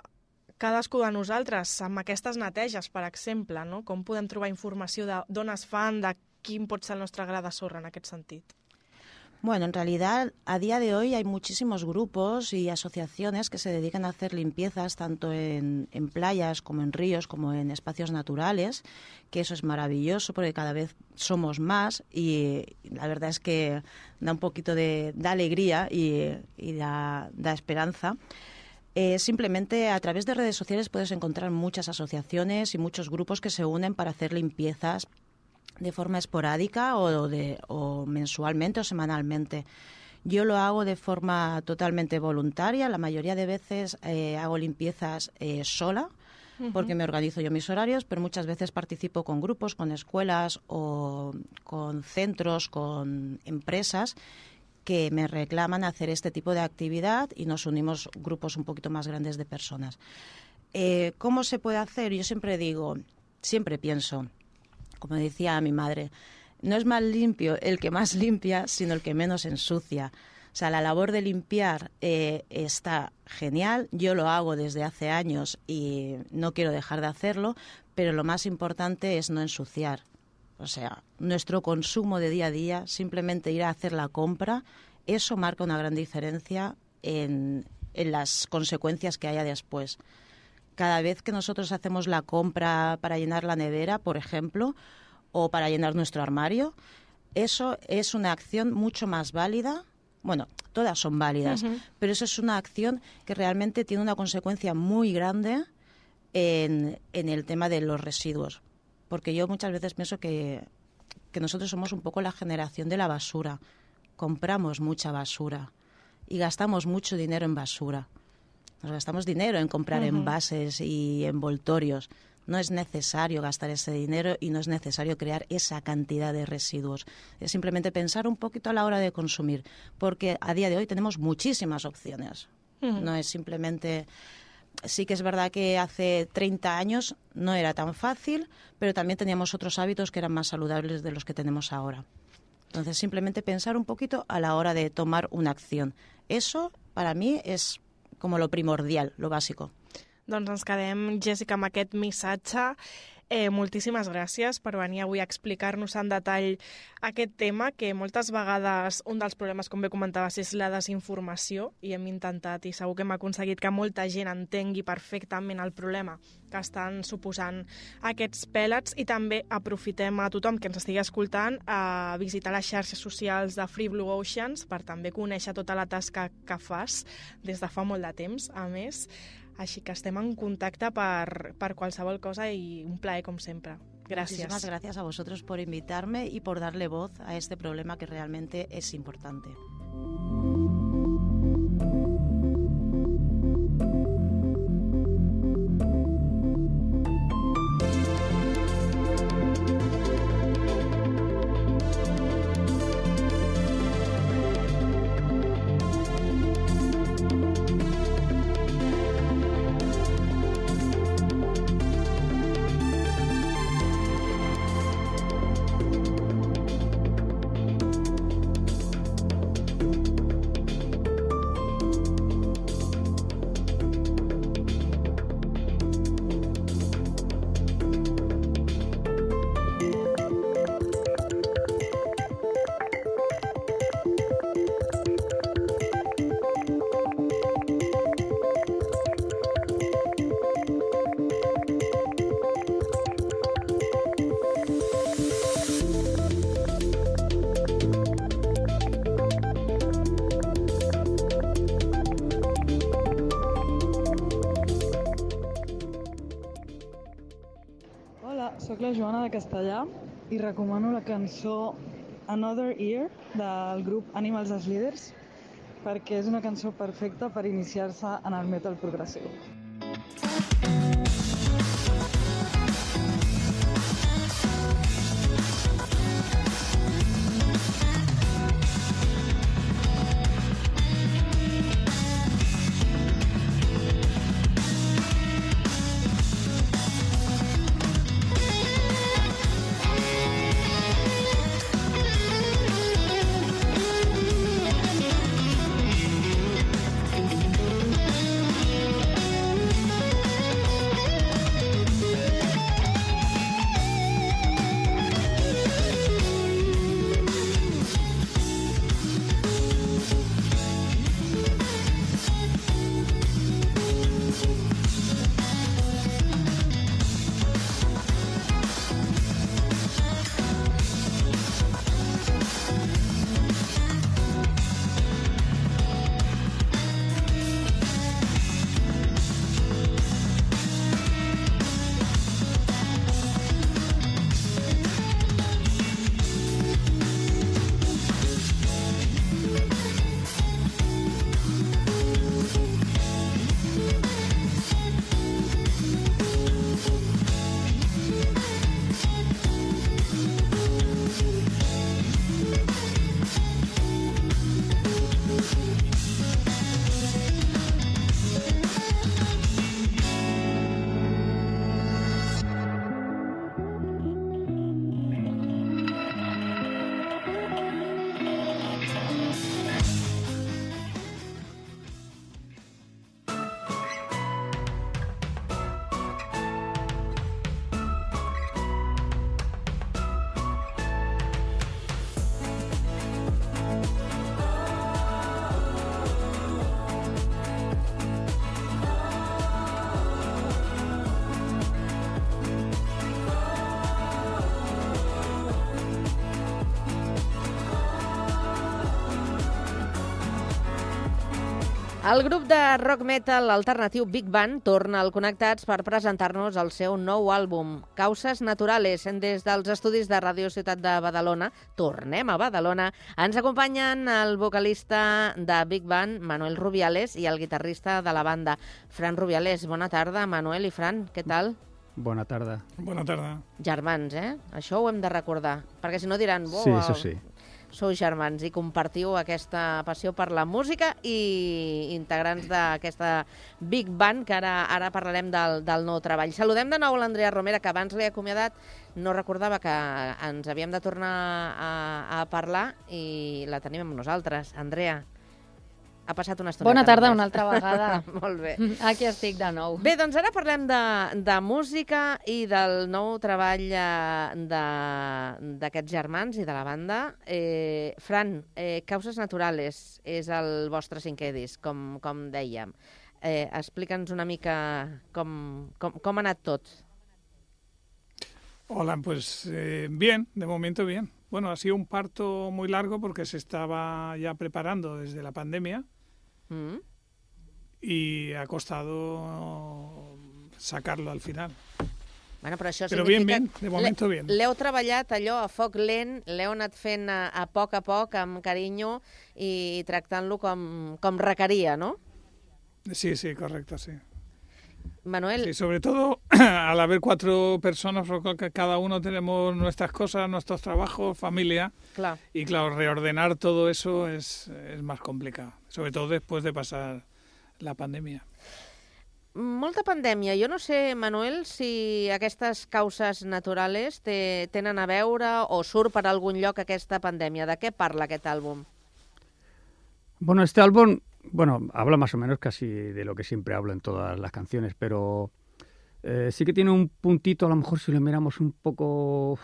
cadascú de nosaltres amb aquestes neteges, per exemple? No? Com podem trobar informació d'on es fan, de quin pot ser el nostre gra de sorra en aquest sentit? Bueno, en realidad a día de hoy hay muchísimos grupos y asociaciones que se dedican a hacer limpiezas tanto en, en playas como en ríos como en espacios naturales, que eso es maravilloso porque cada vez somos más y la verdad es que da un poquito de da alegría y, da esperanza. Eh, simplemente a través de redes sociales puedes encontrar muchas asociaciones y muchos grupos que se unen para hacer limpiezas de forma esporádica o, de, o mensualmente o semanalmente. Yo lo hago de forma totalmente voluntaria. La mayoría de veces eh, hago limpiezas eh, sola porque me organizo yo mis horarios, pero muchas veces participo con grupos, con escuelas o con centros, con empresas que me reclaman hacer este tipo de actividad y nos unimos grupos un poquito más grandes de personas. Eh, ¿Cómo se puede hacer? Yo siempre digo, siempre pienso, como decía mi madre, no es más limpio el que más limpia, sino el que menos ensucia. O sea, la labor de limpiar eh, está genial, yo lo hago desde hace años y no quiero dejar de hacerlo, pero lo más importante es no ensuciar. O sea, nuestro consumo de día a día, simplemente ir a hacer la compra, eso marca una gran diferencia en, en las consecuencias que haya después. Cada vez que nosotros hacemos la compra para llenar la nevera, por ejemplo, o para llenar nuestro armario, eso es una acción mucho más válida. Bueno, todas son válidas, pero eso es una acción que realmente tiene una consecuencia muy grande en, en el tema de los residuos. Porque yo muchas veces pienso que, que nosotros somos un poco la generación de la basura. Compramos mucha basura y gastamos mucho dinero en basura. Nos gastamos dinero en comprar envases y envoltorios. No es necesario gastar ese dinero y no es necesario crear esa cantidad de residuos. Es simplemente pensar un poquito a la hora de consumir, porque a día de hoy tenemos muchísimas opciones. No es simplemente... Sí que es verdad que hace 30 años no era tan fácil, pero también teníamos otros hábitos que eran más saludables de los que tenemos ahora. Entonces, simplemente pensar un poquito a la hora de tomar una acción. Eso, para mí, es como lo primordial, lo básico. Doncs ens quedem, Jessica, amb aquest missatge. Eh, moltíssimes gràcies per venir avui a explicar-nos en detall aquest tema, que moltes vegades un dels problemes, com bé comentaves, és la desinformació, i hem intentat, i segur que hem aconseguit que molta gent entengui perfectament el problema que estan suposant aquests pèl·lets, i també aprofitem a tothom que ens estigui escoltant a visitar les xarxes socials de Free Blue Oceans per també conèixer tota la tasca que fas des de fa molt de temps, a més. Així que estem en contacte per, per qualsevol cosa i un plaer com sempre. Gràcies. Muchísimas gracias a vosotros por invitarme y por darle voz a este problema que realmente es importante. Cançó Another Year del grup Animals as Leaders perquè és una cançó perfecta per iniciar-se en el metal progressiu. El grup de rock metal alternatiu Big Band torna al Connectats per presentar-nos el seu nou àlbum, Causes Naturales, des dels estudis de Ràdio Ciutat de Badalona. Tornem a Badalona. Ens acompanyen el vocalista de Big Band, Manuel Rubiales, i el guitarrista de la banda, Fran Rubiales. Bona tarda, Manuel i Fran, què tal? Bona tarda. Bona tarda. Germans, eh? Això ho hem de recordar, perquè si no diran... Sí, això sí sou germans i compartiu aquesta passió per la música i integrants d'aquesta Big Band, que ara ara parlarem del, del nou treball. Saludem de nou l'Andrea Romera, que abans l'he acomiadat, no recordava que ens havíem de tornar a, a parlar i la tenim amb nosaltres. Andrea, ha passat una estona. Bona tarda una altra vegada. *laughs* Molt bé. *laughs* Aquí estic de nou. Bé, doncs ara parlem de, de música i del nou treball eh, d'aquests germans i de la banda. Eh, Fran, eh, Causes Naturales és el vostre cinquè disc, com, com dèiem. Eh, Explica'ns una mica com, com, com ha anat tot. Hola, pues eh, bien, de momento bien. Bueno, ha sido un parto muy largo porque se estaba ya preparando desde la pandemia mm. y ha costado sacarlo al final. Bueno, però això però bien, bien, de momento bien. L'heu treballat allò a foc lent, l'heu anat fent a, a poc a poc, amb carinyo i tractant-lo com, com requeria, no? Sí, sí, correcto, sí. Manuel. Sí, sobre todo *clears throat* al haber cuatro personas, cada uno tenemos nuestras cosas, nuestros trabajos, familia. Claro. Y claro, reordenar todo eso es, es más complicado, sobre todo después de pasar la pandèmia. Molta pandèmia. Jo no sé, Manuel, si aquestes causes naturales te, tenen a veure o surt per algun lloc aquesta pandèmia. De què parla aquest àlbum? Bueno, este álbum bueno, habla más o menos casi de lo que siempre hablo en todas las canciones, pero eh, sí que tiene un puntito, a lo mejor si lo miramos un poco...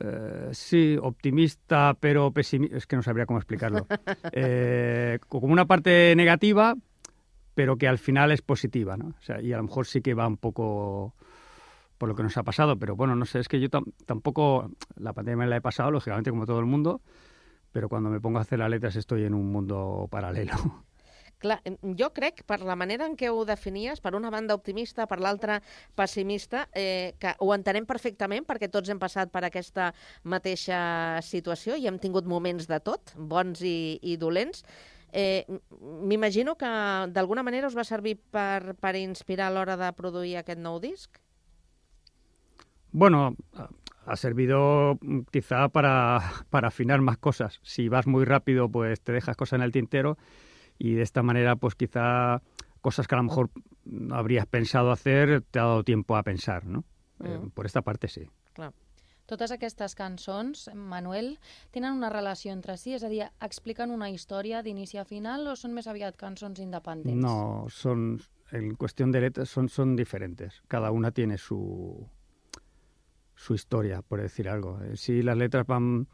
Eh, sí, optimista, pero pesimista. Es que no sabría cómo explicarlo. *laughs* Eh, como una parte negativa, pero que al final es positiva, ¿no? O sea, y a lo mejor sí que va un poco por lo que nos ha pasado, pero bueno, no sé, es que yo tampoco la pandemia la he pasado, lógicamente, como todo el mundo, però quan me pongo a hacer las letras estoy en un mundo paralelo. *laughs* Clar, jo crec, per la manera en què ho definies, per una banda optimista, per l'altra pessimista, eh, que ho entenem perfectament perquè tots hem passat per aquesta mateixa situació i hem tingut moments de tot, bons i, i dolents. Eh, M'imagino que d'alguna manera us va servir per, per inspirar a l'hora de produir aquest nou disc? Bueno, ha servido mm, quizá para, para afinar más cosas. Si vas muy rápido, pues te dejas cosas en el tintero y de esta manera, pues quizá cosas que a lo mejor no habrías pensado hacer, te ha dado tiempo a pensar, ¿no? Mm. Eh, por esta parte sí. Clar. Totes aquestes cançons, Manuel, tenen una relació entre si? És a dir, expliquen una història d'inici a final o són més aviat cançons independents? No, son, en cuestión de letras, son, son diferentes. Cada una tiene su, su historia, por decir algo. Eh, sí, las letras van,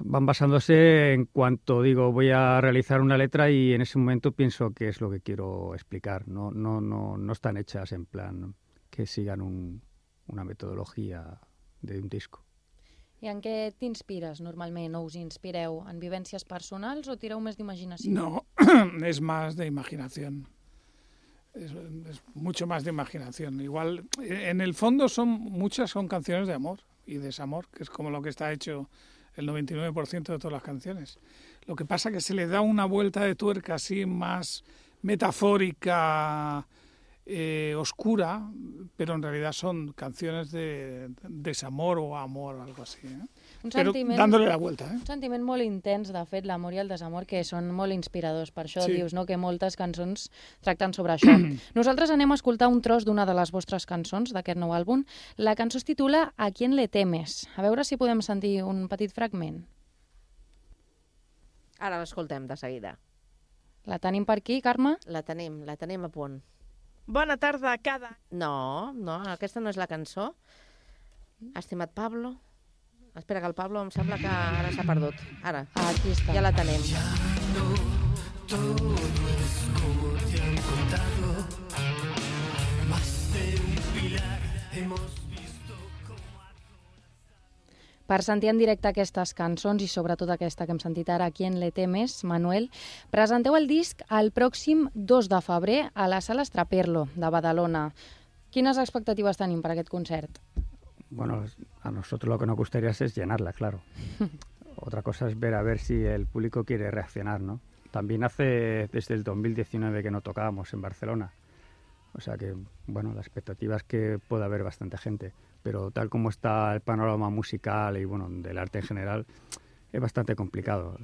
van basándose en cuanto digo voy a realizar una letra y en ese momento pienso qué es lo que quiero explicar. No, no, no, no están hechas en plan que sigan un, una metodologia de un disco. I en què t'inspires normalment o us inspireu? En vivències personals o tireu més d'imaginació? No, *clears throat* és més d'imaginació. Es, mucho más de imaginación. Igual, en el fondo son muchas son canciones de amor y desamor, que es como lo que está hecho el 99% de todas las canciones. Lo que pasa que se le da una vuelta de tuerca así más metafórica, eh, oscura, pero en realidad son canciones de, desamor o amor algo así. ¿eh? Un Però dándole la vuelta. Eh? Un sentiment molt intens, de fet, l'amor i el desamor, que són molt inspiradors. Per això sí. dius no, que moltes cançons tracten sobre això. *clears throat* Nosaltres anem a escoltar un tros d'una de les vostres cançons d'aquest nou àlbum. La cançó es titula A quién le temes? A veure si podem sentir un petit fragment. Ara l'escoltem de seguida. La tenim per aquí, Carme? La tenim, la tenim a punt. Bona tarda, cada... No, no, aquesta no és la cançó. Estimat Pablo, Espera, que el Pablo em sembla que ara s'ha perdut. Ara. Ah, aquí està. Ja la tenem. Ya no todo es como te han contado. Más de un pilar hemos per sentir en directe aquestes cançons i sobretot aquesta que hem sentit ara aquí en l'Etemes, Manuel, presenteu el disc el pròxim 2 de febrer a la Sala Estraperlo de Badalona. Quines expectatives tenim per aquest concert? Bueno, a nosotros lo que nos gustaría es llenarla, claro. *laughs* Otra cosa es ver a ver si el público quiere reaccionar, ¿no? También hace desde el 2019 que no tocábamos en Barcelona. O sea que, bueno, la expectativa es que pueda haber bastante gente. Pero tal como está el panorama musical y, bueno, del arte en general, es bastante complicado.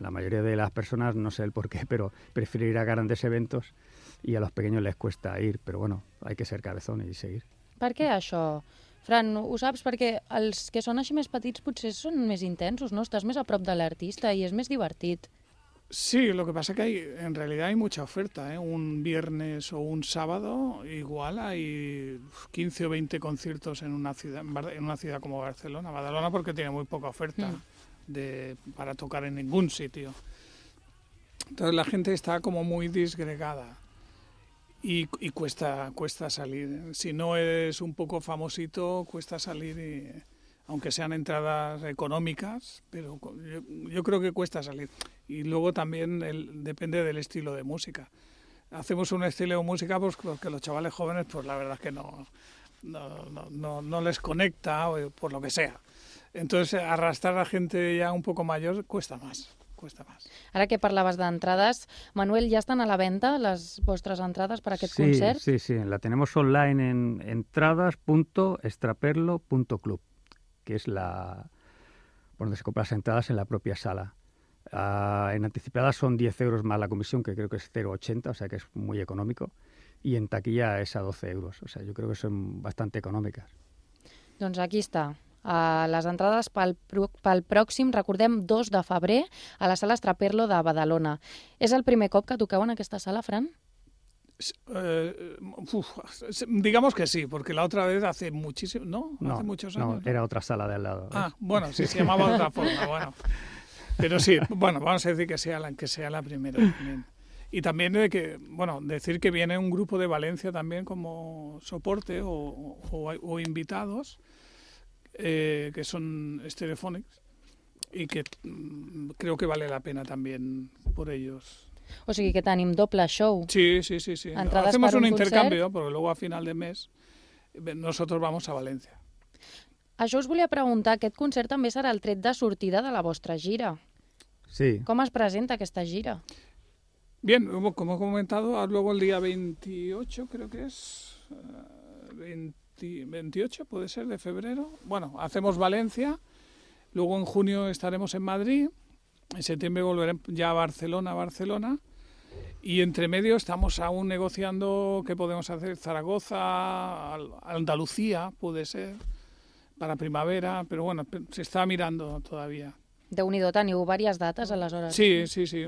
La mayoría de las personas, no sé el por qué, *laughs* pero prefieren ir a grandes eventos y a los pequeños les cuesta ir. Pero bueno, hay que ser cabezón y seguir. Per què això? Fran, ho saps? Perquè els que són així més petits potser són més intensos, no? Estàs més a prop de l'artista i és més divertit. Sí, lo que pasa es que hay, en realidad hay mucha oferta. ¿eh? Un viernes o un sábado, igual hay 15 o 20 conciertos en una ciudad, en una ciudad como Barcelona. Badalona porque tiene muy poca oferta Mm. de, para tocar en ningún sitio. Entonces la gente está como muy disgregada y, y cuesta, cuesta salir. Si no eres un poco famosito, cuesta salir aunque sean entradas económicas, pero yo, creo que cuesta salir. Y luego también depende del estilo de música. Hacemos un estilo de música pues, porque los chavales jóvenes, pues la verdad es que no, no, no, no, no les conecta por lo que sea. Entonces arrastrar a gente ya un poco mayor cuesta más, cuesta más. Ara que parlaves d'entrades, Manuel, ja estan a la venda les vostres entrades per a aquest sí, concert? Sí, sí, la tenemos online en entradas.estraperlo.club, que es la por donde se compran las entradas en la propia sala. Ah, en anticipadas son 10 euros más la comisión, que creo que es 0,80, o sea que es muy económico. Y en taquilla es a 12 euros, o sea, yo creo que son bastante económicas. Doncs aquí està. Uh, les entrades pel, pel pròxim, recordem, 2 de febrer, a la sala Estraperlo de Badalona. És el primer cop que toqueu en aquesta sala, Fran? Eh, uf, digamos que sí, porque la otra vez hace muchísimo, ¿no? No, hace muchos no, años. era otra sala de al lado. Ah, ¿ves? bueno, sí, se llamaba de otra forma, bueno. Pero sí, bueno, vamos a decir que sea la, que sea la primera también. Y también de que, bueno, decir que viene un grupo de Valencia también como soporte o, o- o invitados, eh, que son Stereophonics, y que mm, creo que vale la pena también por ellos. O sigui que tenim doble show. Sí, sí, sí, sí. Entrades Hacemos per un, un intercambio, porque luego a final de mes eh, nosotros vamos a Valencia. Això us volia preguntar, aquest concert també serà el tret de sortida de la vostra gira. Sí, Com es presenta aquesta gira? Bien, como he comentado, luego el día 28 creo que es, eh, 20 28 puede ser de febrero. Bueno, hacemos Valencia, luego en junio estaremos en Madrid, en septiembre volveremos ya a Barcelona, Barcelona, y entre medio estamos aún negociando qué podemos hacer, Zaragoza, Al- Andalucía puede ser, para primavera, pero bueno, se está mirando todavía. Déu-n'hi-do, teniu diverses dates, aleshores. Sí, sí, sí.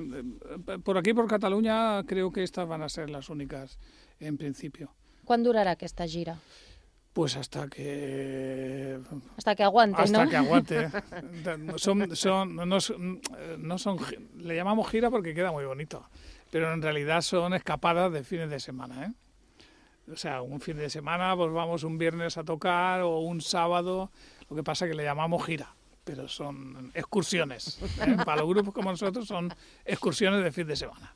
Por aquí, por Cataluña, creo que estas van a ser las únicas en principio. Quan durarà aquesta gira? Pues hasta que Hasta que aguante, hasta ¿no? que aguante. *laughs* Son, son, no, son, no son, le llamamos gira porque queda muy bonito, pero en realidad son escapadas de fines de semana, ¿eh? O sea, un fin de semana, pues vamos un viernes a tocar o un sábado, lo que pasa que le llamamos gira, pero son excursiones. ¿eh? *laughs* Para los grupos como nosotros son excursiones de fin de semana.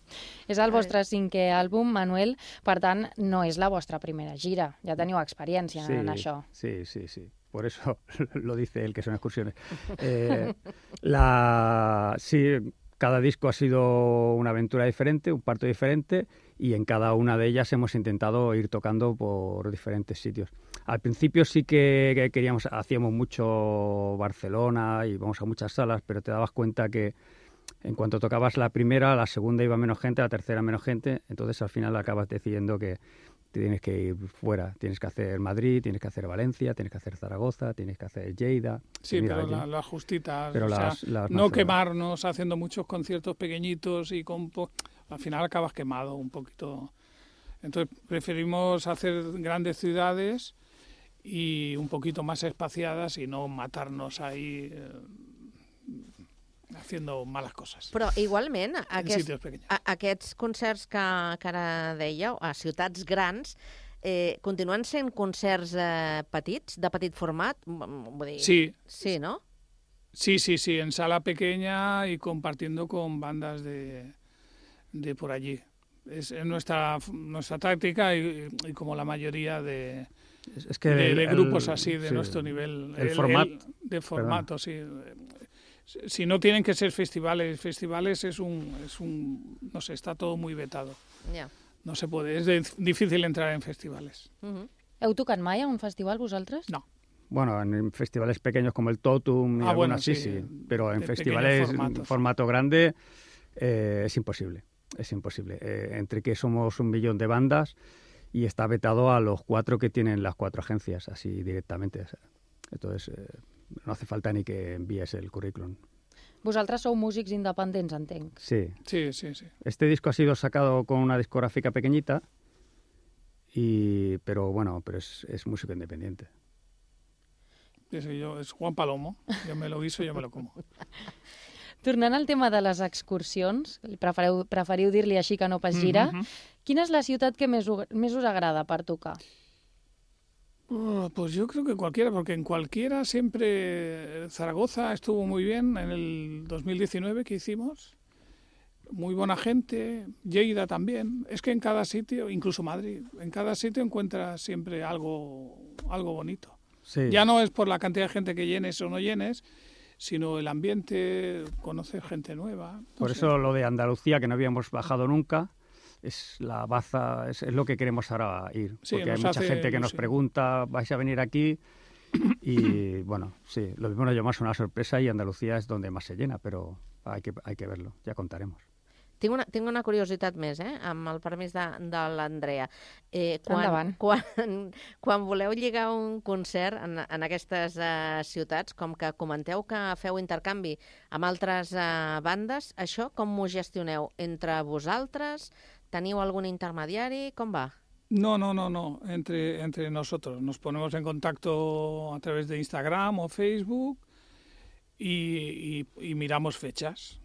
És el vostre cinquè àlbum, Manuel, per tant, no és la vostra primera gira. Ja teniu experiència sí, en això. sí, sí, sí. Por eso *laughs* lo dice él, que son excursiones. *laughs* Eh, la, sí, cada disco ha sido una aventura diferente, un parto diferente, y en cada una de ellas hemos intentado ir tocando por diferentes sitios. Al principio sí que que queríamos, hacíamos mucho Barcelona y vamos a muchas salas, pero te dabas cuenta que en cuanto tocabas la primera, la segunda iba menos gente, la tercera menos gente, entonces al final acabas decidiendo que tienes que ir fuera, tienes que hacer Madrid, tienes que hacer Valencia, tienes que hacer Zaragoza, tienes que hacer Lleida. Sí, pero la- las justitas, Pero o sea, las- no quemarnos haciendo muchos conciertos pequeñitos y con po- al final acabas quemado un poquito. Entonces preferimos hacer grandes ciudades y un poquito más espaciadas y no matarnos ahí eh, haciendo malas cosas. Però igualment, aquest, a, aquests concerts que, que ara dèieu, a ciutats grans, Eh, continuen sent concerts eh, petits, de petit format? Vull dir, Sí. Sí, ¿no? Sí, sí, sí, en sala pequeña y compartiendo con bandas de, de por allí. Es es nuestra, nuestra táctica y, y como la mayoría de, Es- que de, el- de el- grupos así de sí, nuestro nivel. el format- de formato, sí. Si- Si no tienen que ser festivales, festivales es un, es un, no sé, está todo muy vetado. Ja. No se puede, es de- difícil entrar en festivales. Uh -huh. Heu tocat mai a un festival, vosaltres? No. Bueno, en festivales pequeños como el Totum y Ah, bueno, sí, sí, sí, pero en festivales formato, formato grande eh, es imposible, es imposible. Eh, entre que somos un millón de bandas y está vetado a los cuatro que tienen las cuatro agencias, así directamente. o sea, Entonces, eh, no hace falta ni que envíes el currículum. Vosaltres sou músics independents, entenc. Sí. Sí, sí, sí. Este disco ha sido sacado con una discográfica pequeñita, y, pero bueno, pero es, es músico independiente. Sí, sí, yo, es Juan Palomo. Yo me lo guiso, yo me lo como. *laughs* Tornant al tema de les excursions, preferiu, preferiu dir-li així que no pas gira, Mhm. quina és la ciutat que més, més us agrada per tocar? Oh, pues yo creo que cualquiera, porque en cualquiera siempre Zaragoza estuvo muy bien en el 2019 que hicimos. Muy buena gente, Lleida también. Es que en cada sitio, incluso Madrid, en cada sitio encuentras siempre algo, algo bonito. Sí. Ya no es por la cantidad de gente que llenes o no llenes, sino el ambiente, conocer gente nueva. no Por sé. eso lo de Andalucía, que no habíamos bajado nunca, es la baza, es, es lo que queremos ahora ir. Sí, porque hay mucha hace gente que nos pregunta, ¿vais a venir aquí? Y *coughs* bueno, sí, lo mismo nos llevamos una sorpresa y Andalucía es donde más se llena, pero hay que, hay que verlo, ya contaremos. Tinc una, tinc una curiositat més, eh? amb el permís de, de l'Andrea. Eh, quan, Endavant. quan, *laughs* quan voleu lligar un concert en, en aquestes eh, ciutats, com que comenteu que feu intercanvi amb altres eh, bandes, això com ho gestioneu? Entre vosaltres? Teniu algun intermediari? Com va? No, no, no, no, entre, entre nosotros. Nos ponemos en contacto a través de Instagram o Facebook y, y- y miramos fechas.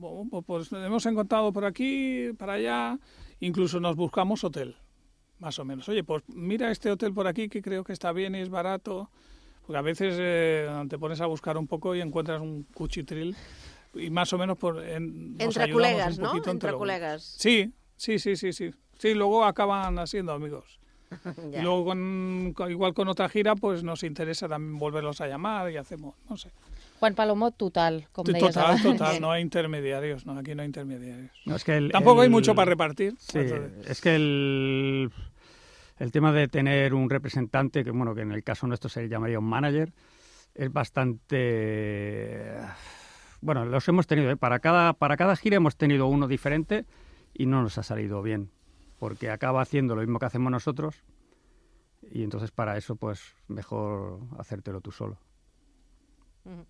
Pues- pues hemos encontrado por aquí, para allá, incluso nos buscamos hotel, más o menos. Oye, pues mira este hotel por aquí que creo que está bien y es barato. Porque a veces eh, te pones a buscar un poco y encuentras un cuchitril y más o menos por, en, nos Entre un no? Entre los- col·legues. Sí, sí, sí, sí, sí. Sí, luego acaban siendo amigos. *laughs* Y luego, con- igual con otra gira, pues nos interesa también volverlos a llamar y hacemos, no sé. Juan Palomo, total, com deies Total, abans. total, no *laughs* hay intermediarios, no, aquí no hay intermediarios. No, es que el- Tampoco hay mucho para repartir. Sí, Entonces, es que el, el tema de tener un representante, que bueno, que en el caso nuestro se llamaría un manager, es bastante... Bueno, los hemos tenido, ¿eh? para, cada, para cada gira hemos tenido uno diferente y no nos ha salido bien, porque acaba haciendo lo mismo que hacemos nosotros y entonces para eso pues mejor hacértelo tú solo. Mhm.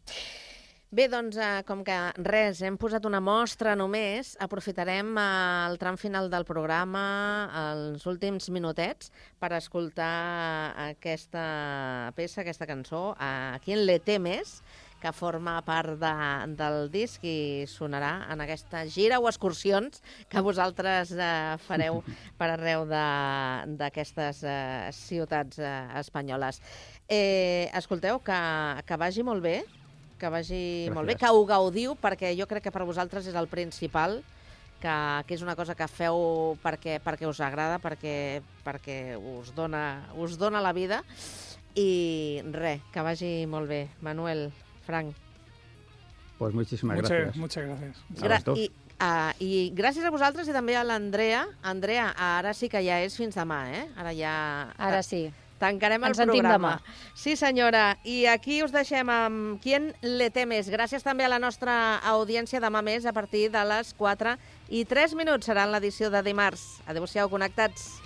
Bé, doncs, eh, com que res, hem posat una mostra només, aprofitarem eh, el tram final del programa, els últims minutets, per escoltar aquesta peça, aquesta cançó, a Quien le temes, que forma part de, del disc i sonarà en aquesta gira o excursions que vosaltres eh, fareu *laughs* per arreu d'aquestes eh, ciutats eh, espanyoles. Eh, escolteu, que, que vagi molt bé, que vagi Gràcies. molt bé, que ho gaudiu, perquè jo crec que per vosaltres és el principal, que, que és una cosa que feu perquè, perquè us agrada, perquè, perquè us, dona, us dona la vida. I res, que vagi molt bé. Manuel, Frank. Pues muchísimas muchas, gracias. muchas gracias. A los dos. I, uh, I gràcies a vosaltres i també a l'Andrea. Andrea, ara sí que ja és fins demà, eh? Ara ja... Ara sí. Tancarem el Ens programa. demà. Sí, senyora. I aquí us deixem amb Quien le temes. Gràcies també a la nostra audiència demà més a partir de les 4 i 3 minuts serà en l'edició de dimarts. Adéu-siau, connectats.